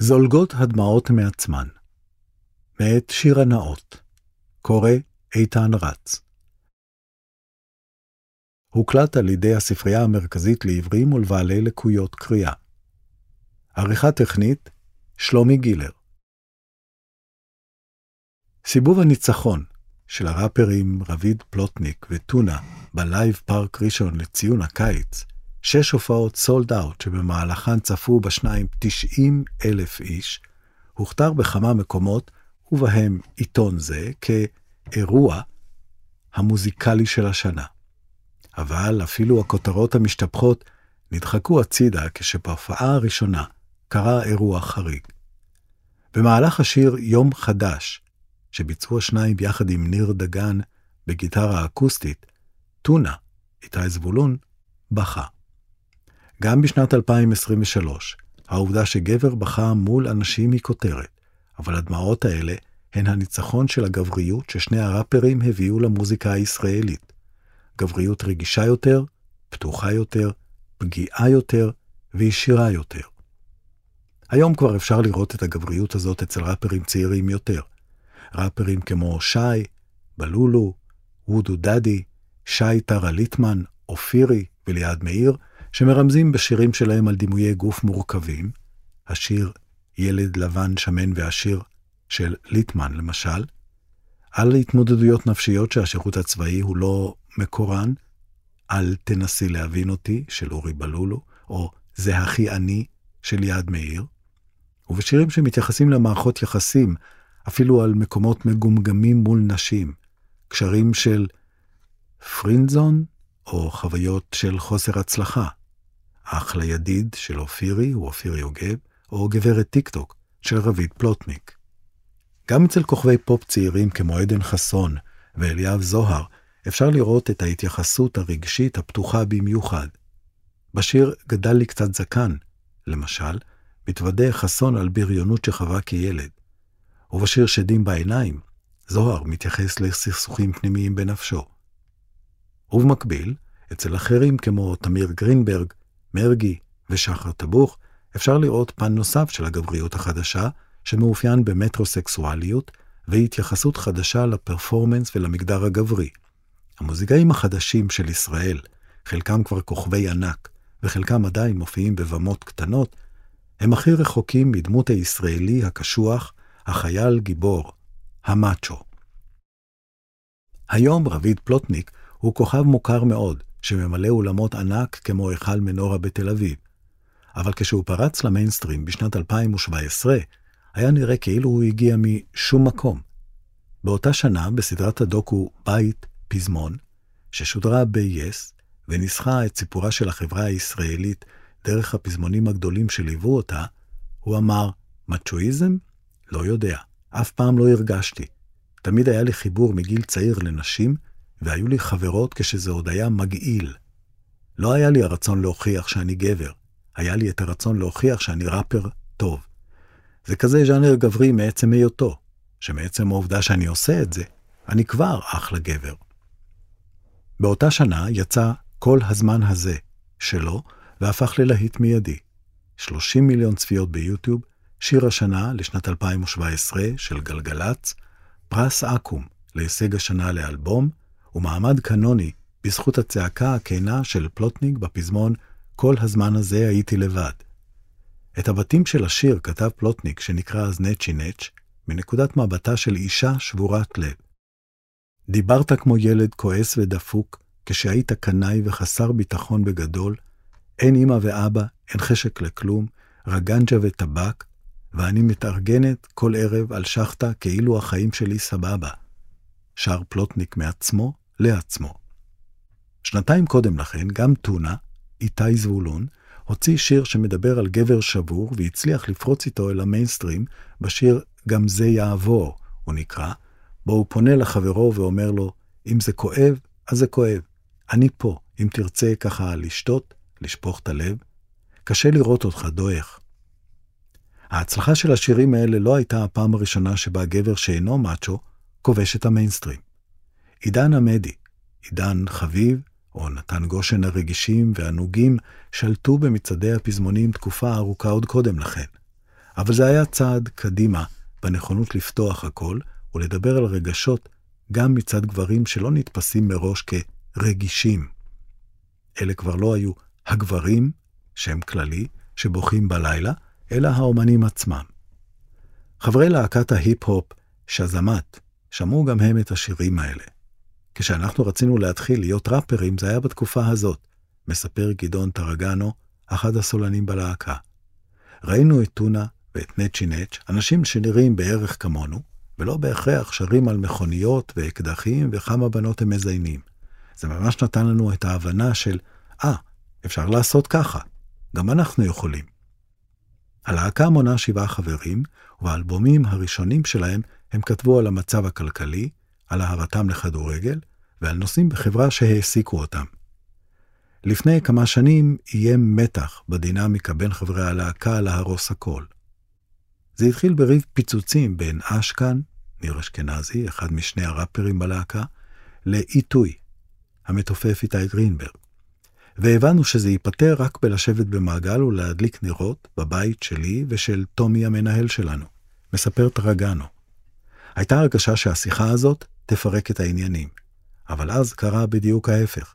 זולגות הדמעות מעצמן. מאת שיר הנאות. קורא איתן רץ. הוקלט על ידי הספרייה המרכזית לעיוורים ולבעלי לקויות קריאה. עריכה טכנית, שלומי גילר. סיבוב הניצחון של הראפרים רביד פלוטניק וטונה בלייב פארק ראשון לציון הקיץ, שש הופעות סולד אאוט שבמהלכן צפו בשניים 90 אלף איש, הוכתר בכמה מקומות, ובהם עיתון זה, כאירוע המוזיקלי של השנה. אבל אפילו הכותרות המשתפכות נדחקו הצידה כשבהופעה הראשונה קרה אירוע חריג. במהלך השיר יום חדש, שביצעו השניים יחד עם ניר דגן בגיטרה אקוסטית, טונה, איתי זבולון, בכה. גם בשנת 2023, העובדה שגבר בכה מול אנשים היא כותרת, אבל הדמעות האלה הן הניצחון של הגבריות ששני הראפרים הביאו למוזיקה הישראלית. גבריות רגישה יותר, פתוחה יותר, פגיעה יותר וישירה יותר. היום כבר אפשר לראות את הגבריות הזאת אצל ראפרים צעירים יותר. ראפרים כמו שי, בלולו, וודו דדי, שי טרה ליטמן, אופירי וליעד מאיר, שמרמזים בשירים שלהם על דימויי גוף מורכבים, השיר ילד לבן, שמן ועשיר של ליטמן למשל, על התמודדויות נפשיות שהשירות הצבאי הוא לא מקורן, אל תנסי להבין אותי של אורי בלולו, או זה הכי אני של יעד מאיר, ובשירים שמתייחסים למערכות יחסים, אפילו על מקומות מגומגמים מול נשים, קשרים של פרינזון או חוויות של חוסר הצלחה. אח לידיד של אופירי הוא אופירי יוגב, או גברת טיקטוק של רביד פלוטניק. גם אצל כוכבי פופ צעירים כמו עדן חסון ואליאב זוהר, אפשר לראות את ההתייחסות הרגשית הפתוחה במיוחד. בשיר "גדל לי קצת זקן", למשל, מתוודה חסון על בריונות שחווה כילד. ובשיר "שדים בעיניים", זוהר מתייחס לסכסוכים פנימיים בנפשו. ובמקביל, אצל אחרים כמו תמיר גרינברג, מרגי ושחר טבוך, אפשר לראות פן נוסף של הגבריות החדשה, שמאופיין במטרוסקסואליות והתייחסות חדשה לפרפורמנס ולמגדר הגברי. המוזיקאים החדשים של ישראל, חלקם כבר כוכבי ענק, וחלקם עדיין מופיעים בבמות קטנות, הם הכי רחוקים מדמות הישראלי הקשוח, החייל גיבור, המאצ'ו. היום רביד פלוטניק הוא כוכב מוכר מאוד, שממלא אולמות ענק כמו היכל מנורה בתל אביב. אבל כשהוא פרץ למיינסטרים בשנת 2017, היה נראה כאילו הוא הגיע משום מקום. באותה שנה, בסדרת הדוקו בית פזמון, ששודרה ב-yes, וניסחה את סיפורה של החברה הישראלית דרך הפזמונים הגדולים שליוו אותה, הוא אמר, מצ'ואיזם? לא יודע, אף פעם לא הרגשתי. תמיד היה לי חיבור מגיל צעיר לנשים, והיו לי חברות כשזה עוד היה מגעיל. לא היה לי הרצון להוכיח שאני גבר, היה לי את הרצון להוכיח שאני ראפר טוב. זה כזה ז'אנר גברי מעצם היותו, שמעצם העובדה שאני עושה את זה, אני כבר אחלה גבר. באותה שנה יצא כל הזמן הזה שלו, והפך ללהיט מיידי. 30 מיליון צפיות ביוטיוב, שיר השנה לשנת 2017 של גלגלצ, פרס אקו"ם להישג השנה לאלבום, ומעמד קנוני בזכות הצעקה הכנה של פלוטניק בפזמון "כל הזמן הזה הייתי לבד". את הבתים של השיר כתב פלוטניק שנקרא אז נצ'י נץ', מנקודת מבטה של אישה שבורת לב. דיברת כמו ילד כועס ודפוק, כשהיית קנאי וחסר ביטחון בגדול, אין אמא ואבא, אין חשק לכלום, רגנג'ה וטבק, ואני מתארגנת כל ערב על שחטה כאילו החיים שלי סבבה. שר פלוטניק מעצמו לעצמו. שנתיים קודם לכן, גם טונה, איתי זבולון, הוציא שיר שמדבר על גבר שבור והצליח לפרוץ איתו אל המיינסטרים בשיר "גם זה יעבור", הוא נקרא, בו הוא פונה לחברו ואומר לו, אם זה כואב, אז זה כואב. אני פה, אם תרצה ככה לשתות, לשפוך את הלב. קשה לראות אותך דועך. ההצלחה של השירים האלה לא הייתה הפעם הראשונה שבה גבר שאינו מאצ'ו כובש את המיינסטרים. עידן עמדי, עידן חביב, או נתן גושן הרגישים והנוגים, שלטו במצעדי הפזמונים תקופה ארוכה עוד קודם לכן. אבל זה היה צעד קדימה בנכונות לפתוח הכל ולדבר על רגשות גם מצד גברים שלא נתפסים מראש כרגישים. אלה כבר לא היו הגברים, שם כללי, שבוכים בלילה, אלא האומנים עצמם. חברי להקת ההיפ-הופ, שזמת, שמעו גם הם את השירים האלה. כשאנחנו רצינו להתחיל להיות ראפרים, זה היה בתקופה הזאת, מספר גדעון טרגנו, אחד הסולנים בלהקה. ראינו את טונה ואת נצ'י נץ', אנשים שנראים בערך כמונו, ולא בהכרח שרים על מכוניות ואקדחים וכמה בנות הם מזיינים. זה ממש נתן לנו את ההבנה של, אה, ah, אפשר לעשות ככה, גם אנחנו יכולים. הלהקה מונה שבעה חברים, ובאלבומים הראשונים שלהם הם כתבו על המצב הכלכלי, על אהבתם לכדורגל, ועל נושאים בחברה שהעסיקו אותם. לפני כמה שנים איים מתח בדינמיקה בין חברי הלהקה להרוס הכל. זה התחיל בריב פיצוצים בין אשכן, ניר אשכנזי, אחד משני הראפרים בלהקה, לעיתוי, המתופף איתי גרינברג. והבנו שזה ייפתר רק בלשבת במעגל ולהדליק נרות בבית שלי ושל טומי המנהל שלנו, מספר טרגנו. הייתה הרגשה שהשיחה הזאת תפרק את העניינים, אבל אז קרה בדיוק ההפך.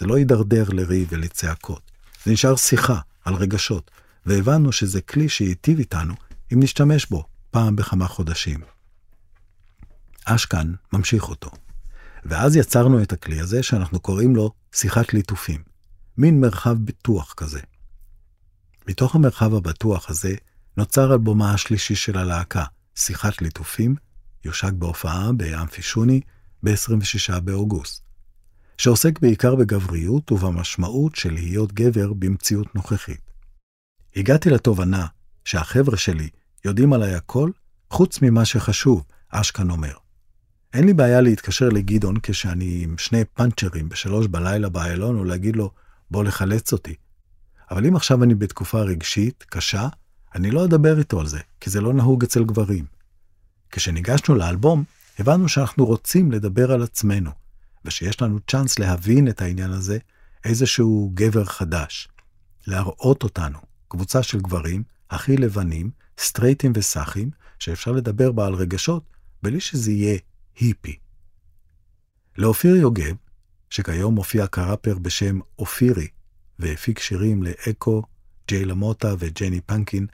זה לא יידרדר לריב ולצעקות, זה נשאר שיחה על רגשות, והבנו שזה כלי שייטיב איתנו אם נשתמש בו פעם בכמה חודשים. אשכן ממשיך אותו. ואז יצרנו את הכלי הזה שאנחנו קוראים לו שיחת ליטופים. מין מרחב בטוח כזה. מתוך המרחב הבטוח הזה נוצר אלבומה השלישי של הלהקה, שיחת ליטופים, יושק בהופעה באמפי שוני ב-26 באוגוסט, שעוסק בעיקר בגבריות ובמשמעות של להיות גבר במציאות נוכחית. הגעתי לתובנה שהחבר'ה שלי יודעים עליי הכל חוץ ממה שחשוב, אשכן אומר. אין לי בעיה להתקשר לגדעון כשאני עם שני פאנצ'רים בשלוש בלילה באיילון ולהגיד לו, בוא לחלץ אותי. אבל אם עכשיו אני בתקופה רגשית, קשה, אני לא אדבר איתו על זה, כי זה לא נהוג אצל גברים. כשניגשנו לאלבום, הבנו שאנחנו רוצים לדבר על עצמנו, ושיש לנו צ'אנס להבין את העניין הזה, איזשהו גבר חדש. להראות אותנו, קבוצה של גברים, הכי לבנים, סטרייטים וסאחים, שאפשר לדבר בה על רגשות, בלי שזה יהיה היפי. לאופיר יוגב, שכיום מופיע כראפר בשם אופירי, והפיק שירים לאקו, ג'יי למוטה וג'ני פנקין,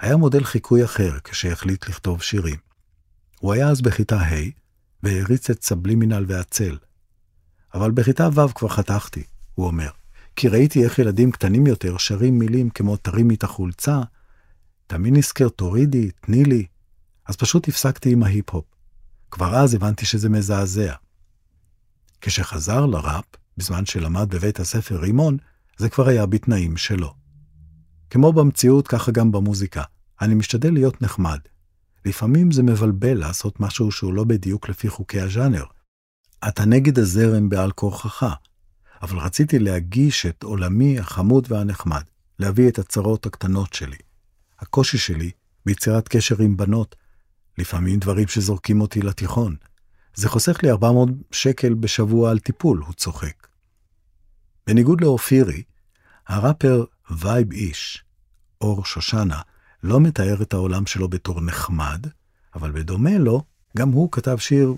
היה מודל חיקוי אחר כשהחליט לכתוב שירים. הוא היה אז בכיתה ה' והריץ את סבלימינל והצל. אבל בכיתה ו' כבר חתכתי, הוא אומר, כי ראיתי איך ילדים קטנים יותר שרים מילים כמו תרימי את החולצה, תמי נזכר תורידי, תני לי, אז פשוט הפסקתי עם ההיפ-הופ. כבר אז הבנתי שזה מזעזע. כשחזר לראפ, בזמן שלמד בבית הספר רימון, זה כבר היה בתנאים שלו. כמו במציאות, ככה גם במוזיקה. אני משתדל להיות נחמד. לפעמים זה מבלבל לעשות משהו שהוא לא בדיוק לפי חוקי הז'אנר. אתה נגד הזרם בעל כורחך, אבל רציתי להגיש את עולמי החמוד והנחמד, להביא את הצרות הקטנות שלי. הקושי שלי ביצירת קשר עם בנות, לפעמים דברים שזורקים אותי לתיכון, זה חוסך לי 400 שקל בשבוע על טיפול, הוא צוחק. בניגוד לאופירי, הראפר וייב איש, אור שושנה, לא מתאר את העולם שלו בתור נחמד, אבל בדומה לו, גם הוא כתב שיר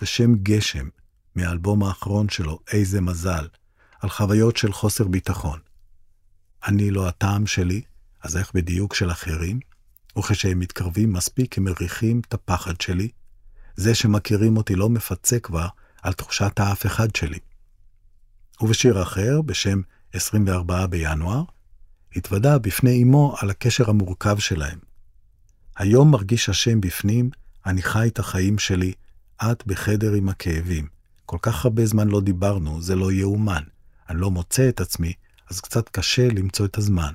בשם גשם, מהאלבום האחרון שלו, איזה מזל, על חוויות של חוסר ביטחון. אני לא הטעם שלי, אז איך בדיוק של אחרים? וכשהם מתקרבים מספיק הם מריחים את הפחד שלי, זה שמכירים אותי לא מפצה כבר על תחושת האף אחד שלי. ובשיר אחר, בשם 24 בינואר, התוודה בפני אמו על הקשר המורכב שלהם. היום מרגיש השם בפנים, אני חי את החיים שלי, את בחדר עם הכאבים. כל כך הרבה זמן לא דיברנו, זה לא יאומן. אני לא מוצא את עצמי, אז קצת קשה למצוא את הזמן.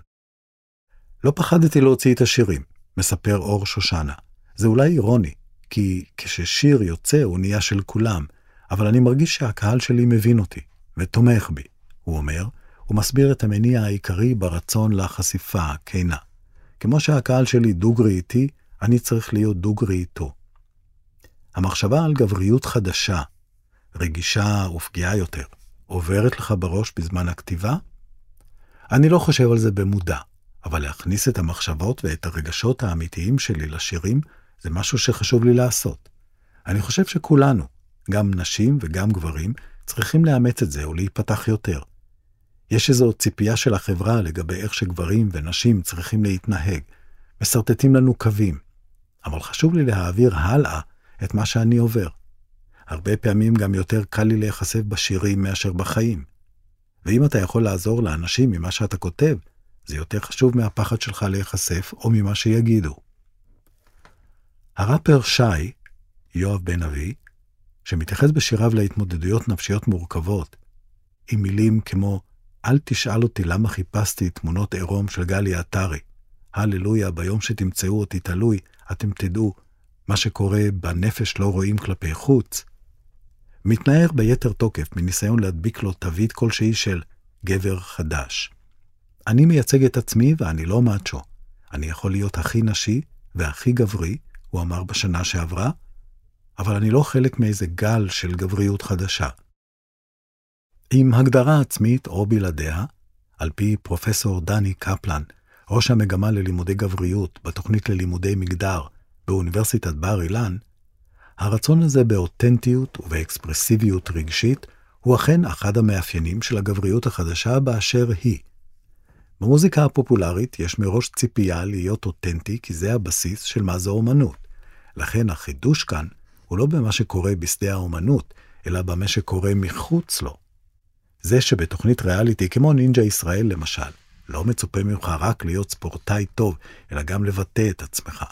לא פחדתי להוציא את השירים, מספר אור שושנה. זה אולי אירוני, כי כששיר יוצא הוא נהיה של כולם, אבל אני מרגיש שהקהל שלי מבין אותי, ותומך בי, הוא אומר, ומסביר את המניע העיקרי ברצון לחשיפה הכנה. כמו שהקהל שלי דוגרי איתי, אני צריך להיות דוגרי איתו. המחשבה על גבריות חדשה, רגישה ופגיעה יותר, עוברת לך בראש בזמן הכתיבה? אני לא חושב על זה במודע, אבל להכניס את המחשבות ואת הרגשות האמיתיים שלי לשירים זה משהו שחשוב לי לעשות. אני חושב שכולנו, גם נשים וגם גברים, צריכים לאמץ את זה ולהיפתח יותר. יש איזו ציפייה של החברה לגבי איך שגברים ונשים צריכים להתנהג. מסרטטים לנו קווים. אבל חשוב לי להעביר הלאה את מה שאני עובר. הרבה פעמים גם יותר קל לי להיחשף בשירים מאשר בחיים. ואם אתה יכול לעזור לאנשים ממה שאתה כותב, זה יותר חשוב מהפחד שלך להיחשף או ממה שיגידו. הראפר שי, יואב בן אבי, שמתייחס בשיריו להתמודדויות נפשיות מורכבות, עם מילים כמו אל תשאל אותי למה חיפשתי תמונות עירום של גלי עטרי. הללויה, ביום שתמצאו אותי תלוי, אתם תדעו, מה שקורה בנפש לא רואים כלפי חוץ. מתנער ביתר תוקף מניסיון להדביק לו תווית כלשהי של גבר חדש. אני מייצג את עצמי ואני לא מאצ'ו. אני יכול להיות הכי נשי והכי גברי, הוא אמר בשנה שעברה, אבל אני לא חלק מאיזה גל של גבריות חדשה. עם הגדרה עצמית או בלעדיה, על פי פרופסור דני קפלן, ראש המגמה ללימודי גבריות בתוכנית ללימודי מגדר באוניברסיטת בר אילן, הרצון הזה באותנטיות ובאקספרסיביות רגשית הוא אכן אחד המאפיינים של הגבריות החדשה באשר היא. במוזיקה הפופולרית יש מראש ציפייה להיות אותנטי כי זה הבסיס של מה זו אומנות. לכן החידוש כאן הוא לא במה שקורה בשדה האומנות, אלא במה שקורה מחוץ לו. זה שבתוכנית ריאליטי כמו נינג'ה ישראל למשל, לא מצופה ממך רק להיות ספורטאי טוב, אלא גם לבטא את עצמך.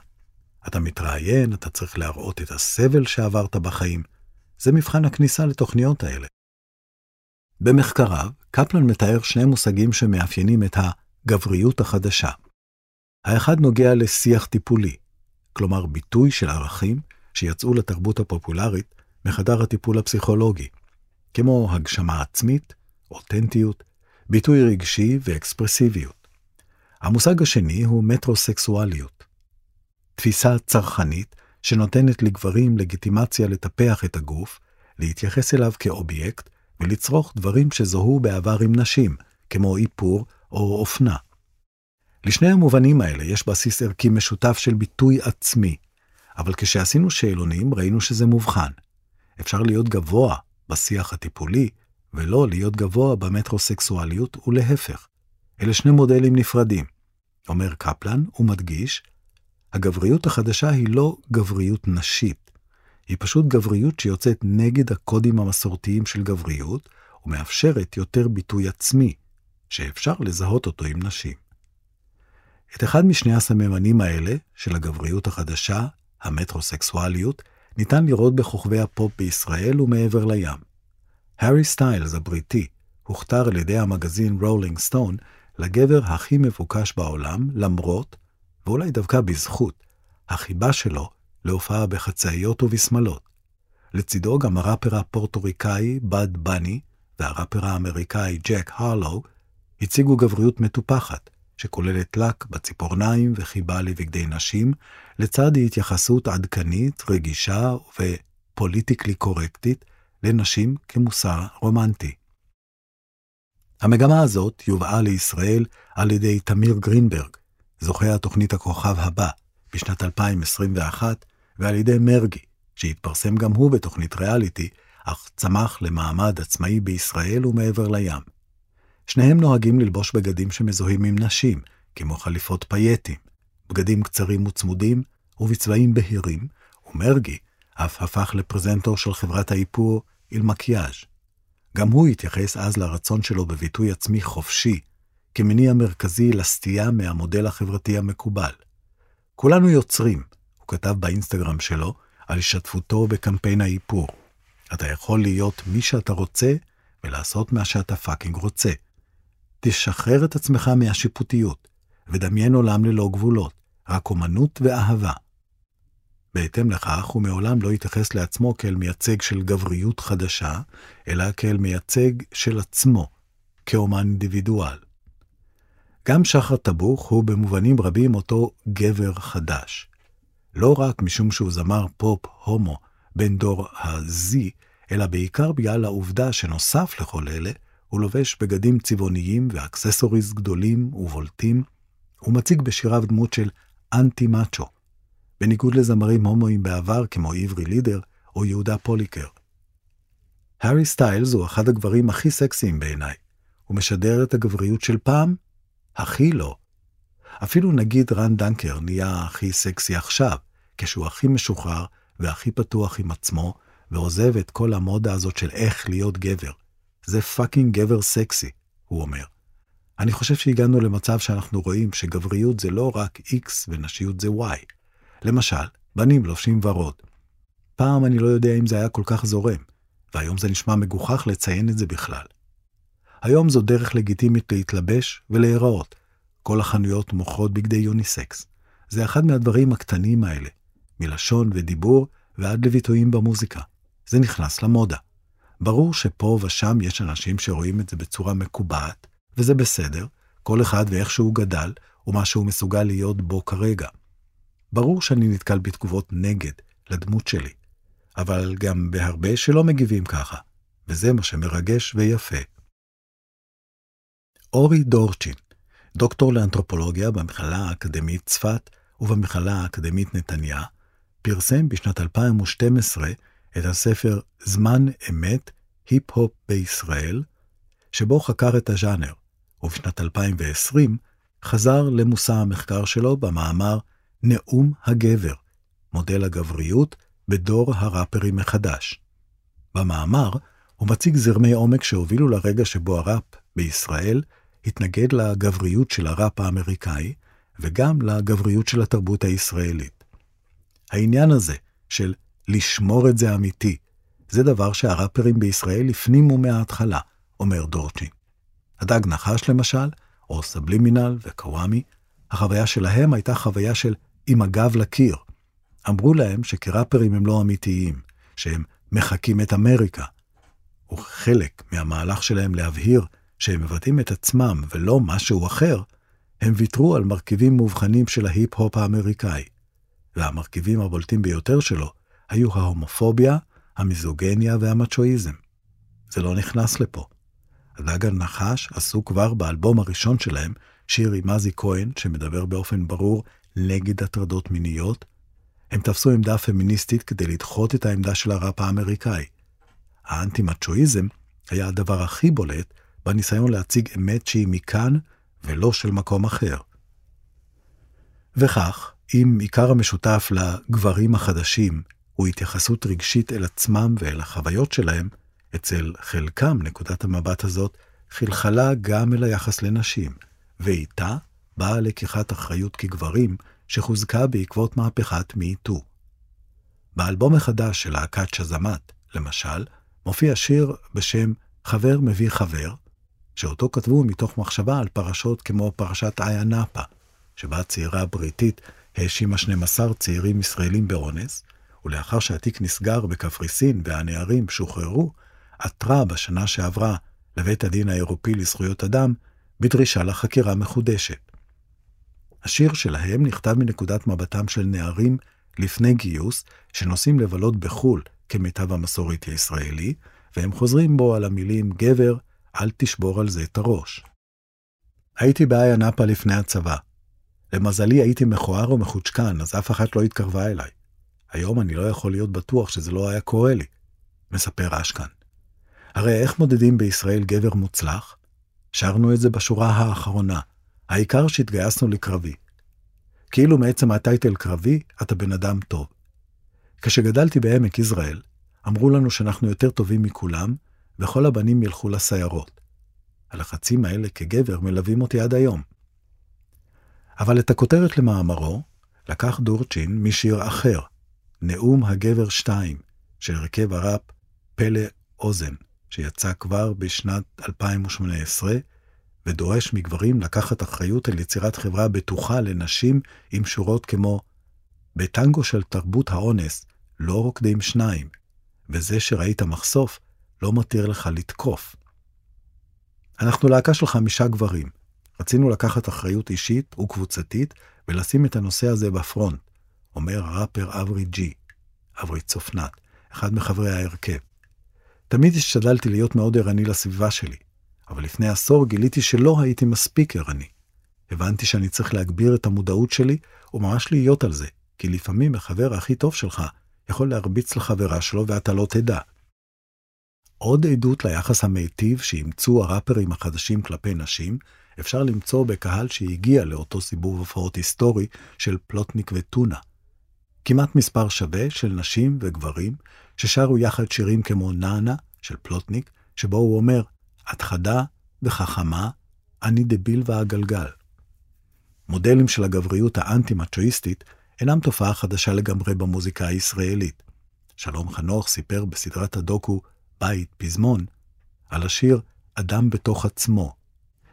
אתה מתראיין, אתה צריך להראות את הסבל שעברת בחיים. זה מבחן הכניסה לתוכניות האלה. במחקריו, קפלן מתאר שני מושגים שמאפיינים את הגבריות החדשה. האחד נוגע לשיח טיפולי, כלומר ביטוי של ערכים שיצאו לתרבות הפופולרית מחדר הטיפול הפסיכולוגי, כמו הגשמה עצמית, אותנטיות, ביטוי רגשי ואקספרסיביות. המושג השני הוא מטרוסקסואליות, תפיסה צרכנית שנותנת לגברים לגיטימציה לטפח את הגוף, להתייחס אליו כאובייקט ולצרוך דברים שזוהו בעבר עם נשים, כמו איפור או אופנה. לשני המובנים האלה יש בסיס ערכי משותף של ביטוי עצמי, אבל כשעשינו שאלונים ראינו שזה מובחן. אפשר להיות גבוה בשיח הטיפולי, ולא להיות גבוה במטרוסקסואליות, ולהפך. אלה שני מודלים נפרדים. אומר קפלן, ומדגיש, הגבריות החדשה היא לא גבריות נשית, היא פשוט גבריות שיוצאת נגד הקודים המסורתיים של גבריות, ומאפשרת יותר ביטוי עצמי, שאפשר לזהות אותו עם נשים. את אחד משני הסממנים האלה, של הגבריות החדשה, המטרוסקסואליות, ניתן לראות בכוכבי הפופ בישראל ומעבר לים. הארי סטיילס הבריטי הוכתר על ידי המגזין Rolling Stone לגבר הכי מבוקש בעולם, למרות, ואולי דווקא בזכות, החיבה שלו להופעה בחצאיות ובשמלות. לצידו גם הראפר הפורטוריקאי בד בני והראפר האמריקאי ג'ק הרלו הציגו גבריות מטופחת, שכוללת לק בציפורניים וחיבה לבגדי נשים, לצד התייחסות עדכנית, רגישה ופוליטיקלי קורקטית לנשים כמוסר רומנטי. המגמה הזאת יובאה לישראל על ידי תמיר גרינברג, זוכה התוכנית הכוכב הבא, בשנת 2021, ועל ידי מרגי, שהתפרסם גם הוא בתוכנית ריאליטי, אך צמח למעמד עצמאי בישראל ומעבר לים. שניהם נוהגים ללבוש בגדים שמזוהים עם נשים, כמו חליפות פייטים, בגדים קצרים וצמודים ובצבעים בהירים, ומרגי אף הפך לפרזנטור של חברת האיפור אילמקיאז'. גם הוא התייחס אז לרצון שלו בביטוי עצמי חופשי, כמניע מרכזי לסטייה מהמודל החברתי המקובל. כולנו יוצרים, הוא כתב באינסטגרם שלו, על השתתפותו בקמפיין האיפור. אתה יכול להיות מי שאתה רוצה ולעשות מה שאתה fucking רוצה. תשחרר את עצמך מהשיפוטיות, ודמיין עולם ללא גבולות, רק אומנות ואהבה. בהתאם לכך, הוא מעולם לא התייחס לעצמו כאל מייצג של גבריות חדשה, אלא כאל מייצג של עצמו, כאומן אינדיבידואל. גם שחר טבוך הוא במובנים רבים אותו גבר חדש. לא רק משום שהוא זמר פופ הומו בן דור ה-Z, אלא בעיקר בגלל העובדה שנוסף לכל אלה, הוא לובש בגדים צבעוניים ו accessories גדולים ובולטים, הוא מציג בשיריו דמות של אנטי מאצ'ו, בניגוד לזמרים הומואים בעבר כמו עברי לידר או יהודה פוליקר. הארי סטיילס הוא אחד הגברים הכי סקסיים בעיניי. הוא משדר את הגבריות של פעם? הכי לא. אפילו נגיד רן דנקר נהיה הכי סקסי עכשיו, כשהוא הכי משוחרר והכי פתוח עם עצמו, ועוזב את כל המודה הזאת של איך להיות גבר. זה fucking גבר סקסי, הוא אומר. אני חושב שהגענו למצב שאנחנו רואים שגבריות זה לא רק X ונשיות זה Y. למשל, בנים לובשים ורוד. פעם אני לא יודע אם זה היה כל כך זורם, והיום זה נשמע מגוחך לציין את זה בכלל. היום זו דרך לגיטימית להתלבש ולהיראות. כל החנויות מוכרות בגדי יוניסקס. זה אחד מהדברים הקטנים האלה, מלשון ודיבור ועד לביטויים במוזיקה. זה נכנס למודה. ברור שפה ושם יש אנשים שרואים את זה בצורה מקובעת, וזה בסדר, כל אחד ואיך שהוא גדל, ומה שהוא מסוגל להיות בו כרגע. ברור שאני נתקל בתגובות נגד לדמות שלי, אבל גם בהרבה שלא מגיבים ככה, וזה מה שמרגש ויפה. אורי דורצ'ין, דוקטור לאנתרופולוגיה במכללה האקדמית צפת ובמכללה האקדמית נתניה, פרסם בשנת 2012 את הספר זמן אמת, היפ-הופ בישראל, שבו חקר את הז'אנר, ובשנת 2020 חזר למושא המחקר שלו במאמר נאום הגבר, מודל הגבריות בדור הראפרים מחדש. במאמר הוא מציג זרמי עומק שהובילו לרגע שבו הראפ בישראל התנגד לגבריות של הראפ האמריקאי, וגם לגבריות של התרבות הישראלית. העניין הזה של לשמור את זה אמיתי, זה דבר שהראפרים בישראל הפנימו מההתחלה, אומר דורצ'ין. הדג נחש למשל, או סבלימינל וקוואמי, החוויה שלהם הייתה חוויה של עם הגב לקיר. אמרו להם שכראפרים הם לא אמיתיים, שהם מחקים את אמריקה. וחלק מהמהלך שלהם להבהיר שהם מבטאים את עצמם ולא משהו אחר, הם ויתרו על מרכיבים מובחנים של ההיפ-הופ האמריקאי. והמרכיבים הבולטים ביותר שלו היו ההומופוביה, המיזוגניה והמצ'ואיזם. זה לא נכנס לפה. הדג הנחש עשו כבר באלבום הראשון שלהם שיר עם מזי כהן, שמדבר באופן ברור נגד הטרדות מיניות. הם תפסו עמדה פמיניסטית כדי לדחות את העמדה של הראפ האמריקאי. האנטי-מצ'ואיזם היה הדבר הכי בולט בניסיון להציג אמת שהיא מכאן ולא של מקום אחר. וכך, אם עיקר המשותף לגברים החדשים הוא התייחסות רגשית אל עצמם ואל החוויות שלהם, אצל חלקם נקודת המבט הזאת חלחלה גם אל היחס לנשים, ואיתה באה לקיחת אחריות כגברים שחוזקה בעקבות מהפכת מי-טו. באלבום החדש של להקת שזמת, למשל, מופיע שיר בשם "חבר מביא חבר", שאותו כתבו מתוך מחשבה על פרשות כמו פרשת איה נאפה, שבה צעירה בריטית האשימה 12 צעירים ישראלים באונס, ולאחר שהתיק נסגר בקפריסין והנערים שוחררו, עתרה בשנה שעברה לבית הדין האירופי לזכויות אדם בדרישה לחקירה מחודשת. השיר שלהם נכתב מנקודת מבטם של נערים לפני גיוס, שנוסעים לבלות בחו"ל כמיטב המסורת הישראלי, והם חוזרים בו על המילים גבר, אל תשבור על זה את הראש. הייתי באיה נאפה לפני הצבא. למזלי הייתי מכוער ומחוצ'קן, אז אף אחת לא התקרבה אליי. היום אני לא יכול להיות בטוח שזה לא היה קורה לי, מספר אשכן. הרי איך מודדים בישראל גבר מוצלח? שרנו את זה בשורה האחרונה, העיקר שהתגייסנו לקרבי. כאילו מעצם הטייטל קרבי, אתה בן אדם טוב. כשגדלתי בעמק יזרעאל, אמרו לנו שאנחנו יותר טובים מכולם, וכל הבנים ילכו לסיירות. הלחצים האלה כגבר מלווים אותי עד היום. אבל את הכותרת למאמרו לקח דורצ'ין משיר אחר, נאום הגבר 2, של הרכב הראפ פלא אוזן, שיצא כבר בשנת 2018, ודורש מגברים לקחת אחריות על יצירת חברה בטוחה לנשים עם שורות כמו בטנגו של תרבות האונס לא רוקדים שניים, וזה שראית מחשוף לא מתיר לך לתקוף. אנחנו להקה של חמישה גברים. רצינו לקחת אחריות אישית וקבוצתית ולשים את הנושא הזה בפרונט, אומר הראפר אברי ג'י, אברי צופנת, אחד מחברי ההרכב. תמיד השתדלתי להיות מאוד ערני לסביבה שלי, אבל לפני עשור גיליתי שלא הייתי מספיק ערני. הבנתי שאני צריך להגביר את המודעות שלי וממש להיות על זה, כי לפעמים החבר הכי טוב שלך יכול להרביץ לחברה שלו ואתה לא תדע. עוד עדות ליחס המיטיב שאימצו הראפרים החדשים כלפי נשים, אפשר למצוא בקהל שהגיע לאותו סיבוב הופעות היסטורי של פלוטניק וטונה. כמעט מספר שווה של נשים וגברים ששרו יחד שירים כמו נאנה של פלוטניק, שבו הוא אומר, את חדה וחכמה, אני דביל והגלגל. מודלים של הגבריות האנטי-מצ'ואיסטית אינם תופעה חדשה לגמרי במוזיקה הישראלית. שלום חנוך סיפר בסדרת הדוקו בית, פזמון, על השיר אדם בתוך עצמו,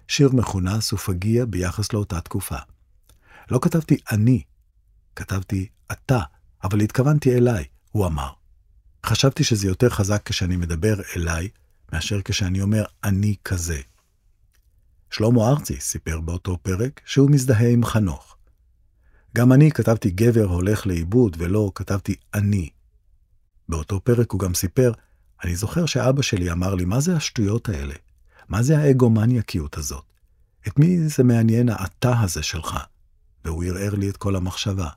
שיר מכונס ופגיע ביחס לאותה תקופה. לא כתבתי אני, כתבתי אתה, אבל התכוונתי אליי, הוא אמר. חשבתי שזה יותר חזק כשאני מדבר אליי, מאשר כשאני אומר אני כזה. שלמה ארצי סיפר באותו פרק שהוא מזדהה עם חנוך. גם אני כתבתי גבר הולך לאיבוד ולא כתבתי אני. באותו פרק הוא גם סיפר, אני זוכר שאבא שלי אמר לי, מה זה השטויות האלה? מה זה האגומניאקיות הזאת? את מי זה מעניין האתה הזה שלך? והוא ערער לי את כל המחשבה.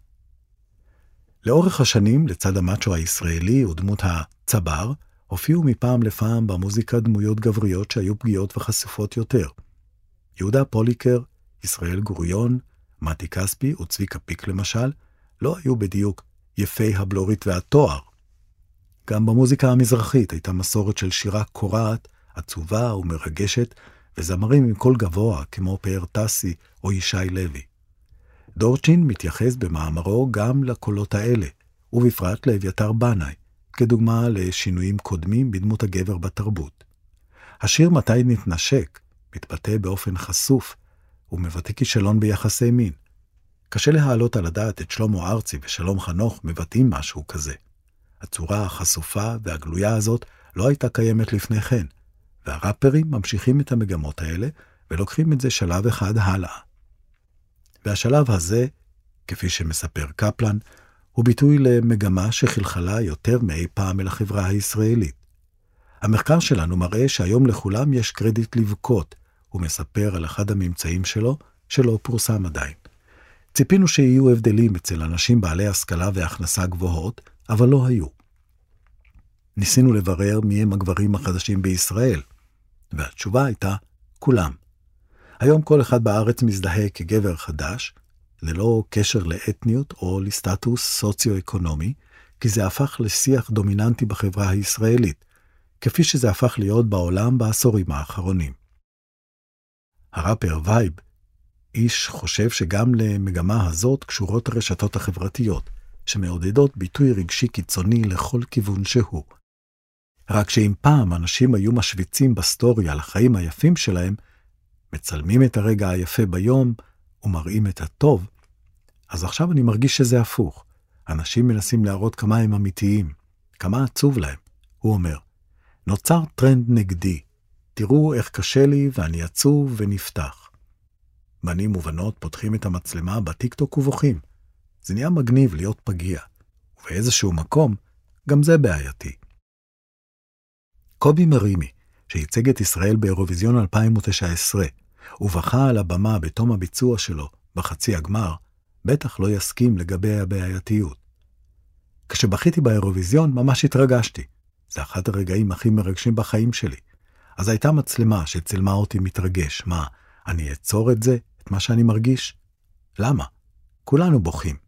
לאורך השנים, לצד המאצ'ו הישראלי ודמות הצבר, הופיעו מפעם לפעם במוזיקה דמויות גבריות שהיו פגיעות וחשופות יותר. יהודה פוליקר, ישראל גוריון, מתי כספי וצביקה פיק למשל, לא היו בדיוק יפי הבלורית והתואר. גם במוזיקה המזרחית הייתה מסורת של שירה קורעת, עצובה ומרגשת, וזמרים עם קול גבוה כמו פאר טסי או ישי לוי. דורצ'ין מתייחס במאמרו גם לקולות האלה, ובפרט לאביתר בנאי, כדוגמה לשינויים קודמים בדמות הגבר בתרבות. השיר "מתי נתנשק" מתבטא באופן חשוף ומבטא כישלון ביחסי מין. קשה להעלות על הדעת את שלמה ארצי ושלום חנוך מבטאים משהו כזה. הצורה החשופה והגלויה הזאת לא הייתה קיימת לפני כן, והראפרים ממשיכים את המגמות האלה ולוקחים את זה שלב אחד הלאה. והשלב הזה, כפי שמספר קפלן, הוא ביטוי למגמה שחלחלה יותר מאי פעם אל החברה הישראלית. המחקר שלנו מראה שהיום לכולם יש קרדיט לבכות, הוא מספר על אחד הממצאים שלו, שלא פורסם עדיין. ציפינו שיהיו הבדלים אצל אנשים בעלי השכלה והכנסה גבוהות, אבל לא היו. ניסינו לברר מי הם הגברים החדשים בישראל, והתשובה הייתה, כולם. היום כל אחד בארץ מזדהה כגבר חדש, ללא קשר לאתניות או לסטטוס סוציו-אקונומי, כי זה הפך לשיח דומיננטי בחברה הישראלית, כפי שזה הפך להיות בעולם בעשורים האחרונים. הראפר וייב, איש חושב שגם למגמה הזאת קשורות הרשתות החברתיות, שמעודדות ביטוי רגשי קיצוני לכל כיוון שהוא. רק שאם פעם אנשים היו משוויצים בסטורי על החיים היפים שלהם, מצלמים את הרגע היפה ביום ומראים את הטוב, אז עכשיו אני מרגיש שזה הפוך. אנשים מנסים להראות כמה הם אמיתיים, כמה עצוב להם. הוא אומר, נוצר טרנד נגדי, תראו איך קשה לי ואני עצוב ונפתח. בנים ובנות פותחים את המצלמה בטיקטוק ובוכים. זה נהיה מגניב להיות פגיע, ובאיזשהו מקום, גם זה בעייתי. קובי מרימי, שייצג את ישראל באירוויזיון 2019, ובכה על הבמה בתום הביצוע שלו, בחצי הגמר, בטח לא יסכים לגבי הבעייתיות. כשבכיתי באירוויזיון ממש התרגשתי. זה אחד הרגעים הכי מרגשים בחיים שלי. אז הייתה מצלמה שצילמה אותי מתרגש. מה, אני אעצור את זה, את מה שאני מרגיש? למה? כולנו בוכים.